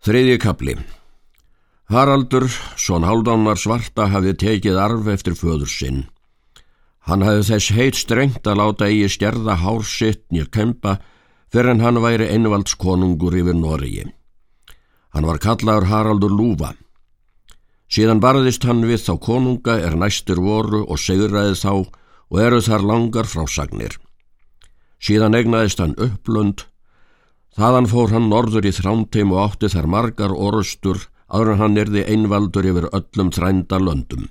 Þriðji kapli Haraldur, svon Haldánar svarta, hafi tekið arf eftir föður sinn. Hann hafi þess heit strengt að láta eigi stjerða hársitt nýr kempa fyrir en hann væri einvaldskonungur yfir Noregi. Hann var kallaður Haraldur Lúfa. Síðan barðist hann við þá konunga er næstur voru og segraði þá og eru þar langar frásagnir. Síðan egnaðist hann upplund Þaðan fór hann norður í þránteim og átti þar margar orustur aður hann erði einvaldur yfir öllum þrænda löndum.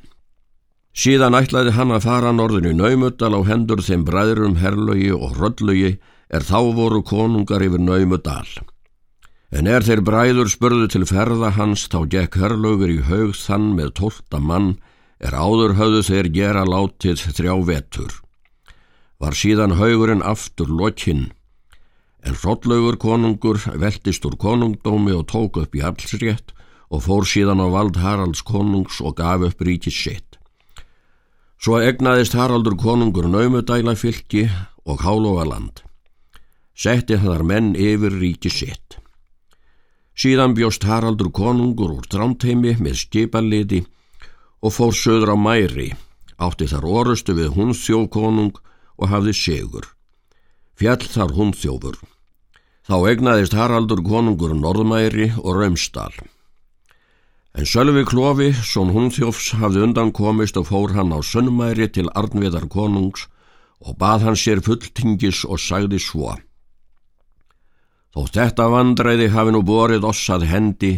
Síðan ætlaði hann að fara norður í Naumudal á hendur þeim bræðurum Herlögi og Röllögi er þá voru konungar yfir Naumudal. En er þeir bræður spurðu til ferða hans þá gekk Herlögur í haug þann með tólta mann er áður höfðu þeir gera látið þrjá vetur. Var síðan haugurinn aftur lokinn En Hrollaugur konungur veltist úr konungdómi og tók upp í allsrétt og fór síðan á vald Haralds konungs og gaf upp ríkis sitt. Svo egnaðist Haraldur konungur naumudæla fylki og hálóaland. Setti þar menn yfir ríkis sitt. Síðan bjóst Haraldur konungur úr drámteimi með skipaliti og fór söður á mæri, átti þar orustu við hundsþjókonung og hafði segur. Fjall þar hundþjófur. Þá egnaðist Haraldur konungur Norðmæri og Raumsdal. En Sölvi Klofi, svon hundþjófs, hafði undan komist og fór hann á Sönnmæri til Arnviðar konungs og bað hann sér fulltingis og sagði svo. Þó þetta vandræði hafi nú borið oss að hendi,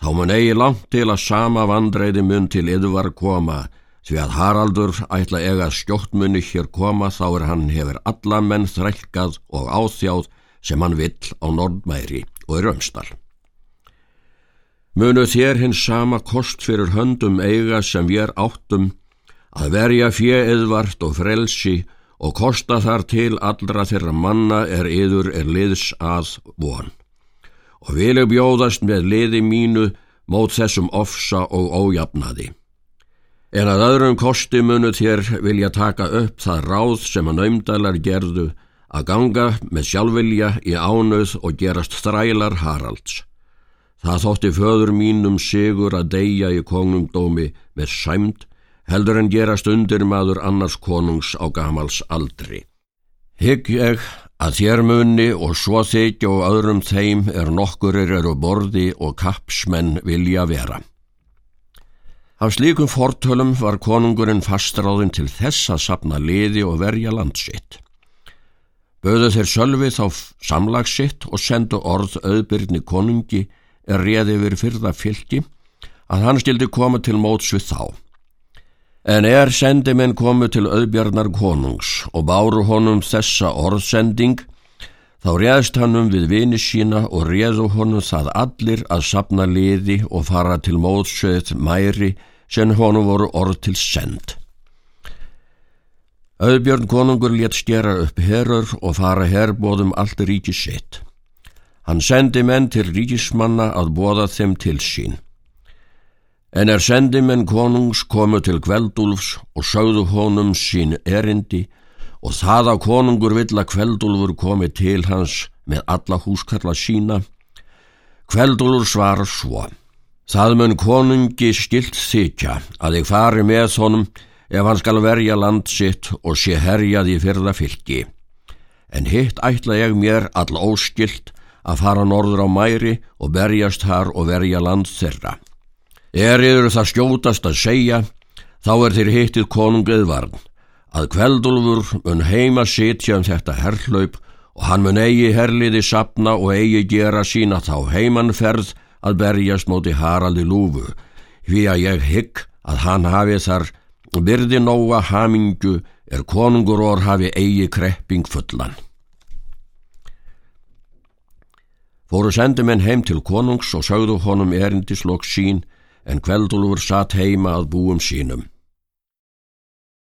þá mun eigi langt til að sama vandræði mun til yðvar koma, Því að Haraldur ætla ega skjóttmunni hér koma þá er hann hefur alla menn þrælkað og áþjáð sem hann vill á Nordmæri og í Römsdal. Munu þér hins sama kost fyrir höndum eiga sem við áttum að verja fjeðvart og frelsi og kosta þar til allra þeirra manna er yður er liðs að von. Og vilju bjóðast með liði mínu mót þessum ofsa og ójafnaði. En að öðrum kosti munu þér vilja taka upp það ráð sem að naumdalar gerðu að ganga með sjálfvilja í ánöð og gerast þrælar Haralds. Það þótti föður mínum sigur að deyja í konungdómi með sæmt heldur en gerast undir maður annars konungs á gamals aldri. Hygg ég að þér muni og svo þykja og öðrum þeim er nokkurir eru borði og kapsmenn vilja vera. Af slíkum fortölum var konungurinn fastráðin til þess að sapna liði og verja landsitt. Böðu þeir sölvi þá samlagsitt og sendu orð auðbyrni konungi er réði yfir fyrða fylki að hann stildi koma til móts við þá. En er sendimenn komu til auðbjarnar konungs og báru honum þessa orðsending, þá réðst hann um við vini sína og réðu honum það allir að sapna liði og fara til mótsveið mæri sem honum voru orð til send. Auðbjörn konungur létt stjera upp herur og fara herbóðum allt ríki sitt. Hann sendi menn til ríkismanna að bóða þeim til sín. En er sendi menn konungs komu til Kveldúlfs og sögðu honum sín erindi og það að konungur vill að Kveldúlfur komi til hans með alla húskarla sína. Kveldúlfur svara svo. Það mun konungi skilt þykja að þig fari með honum ef hann skal verja land sitt og sé herjað í fyrða fylki. En hitt ætla ég mér all óskilt að fara norður á mæri og berjast þar og verja land þeirra. Er yfir það skjótast að segja, þá er þér hittið konungið varn, að kveldulfur mun heima sitja um þetta herrlaup og hann mun eigi herliði sapna og eigi gera sína þá heimannferð að berjast móti Haraldi Lúfu því að ég hygg að hann hafi þar byrði nóga hamingu er konungur orð hafi eigi krepping fullan. Fóru sendimenn heim til konungs og sögðu honum erindislokk sín en kveldulfur satt heima að búum sínum.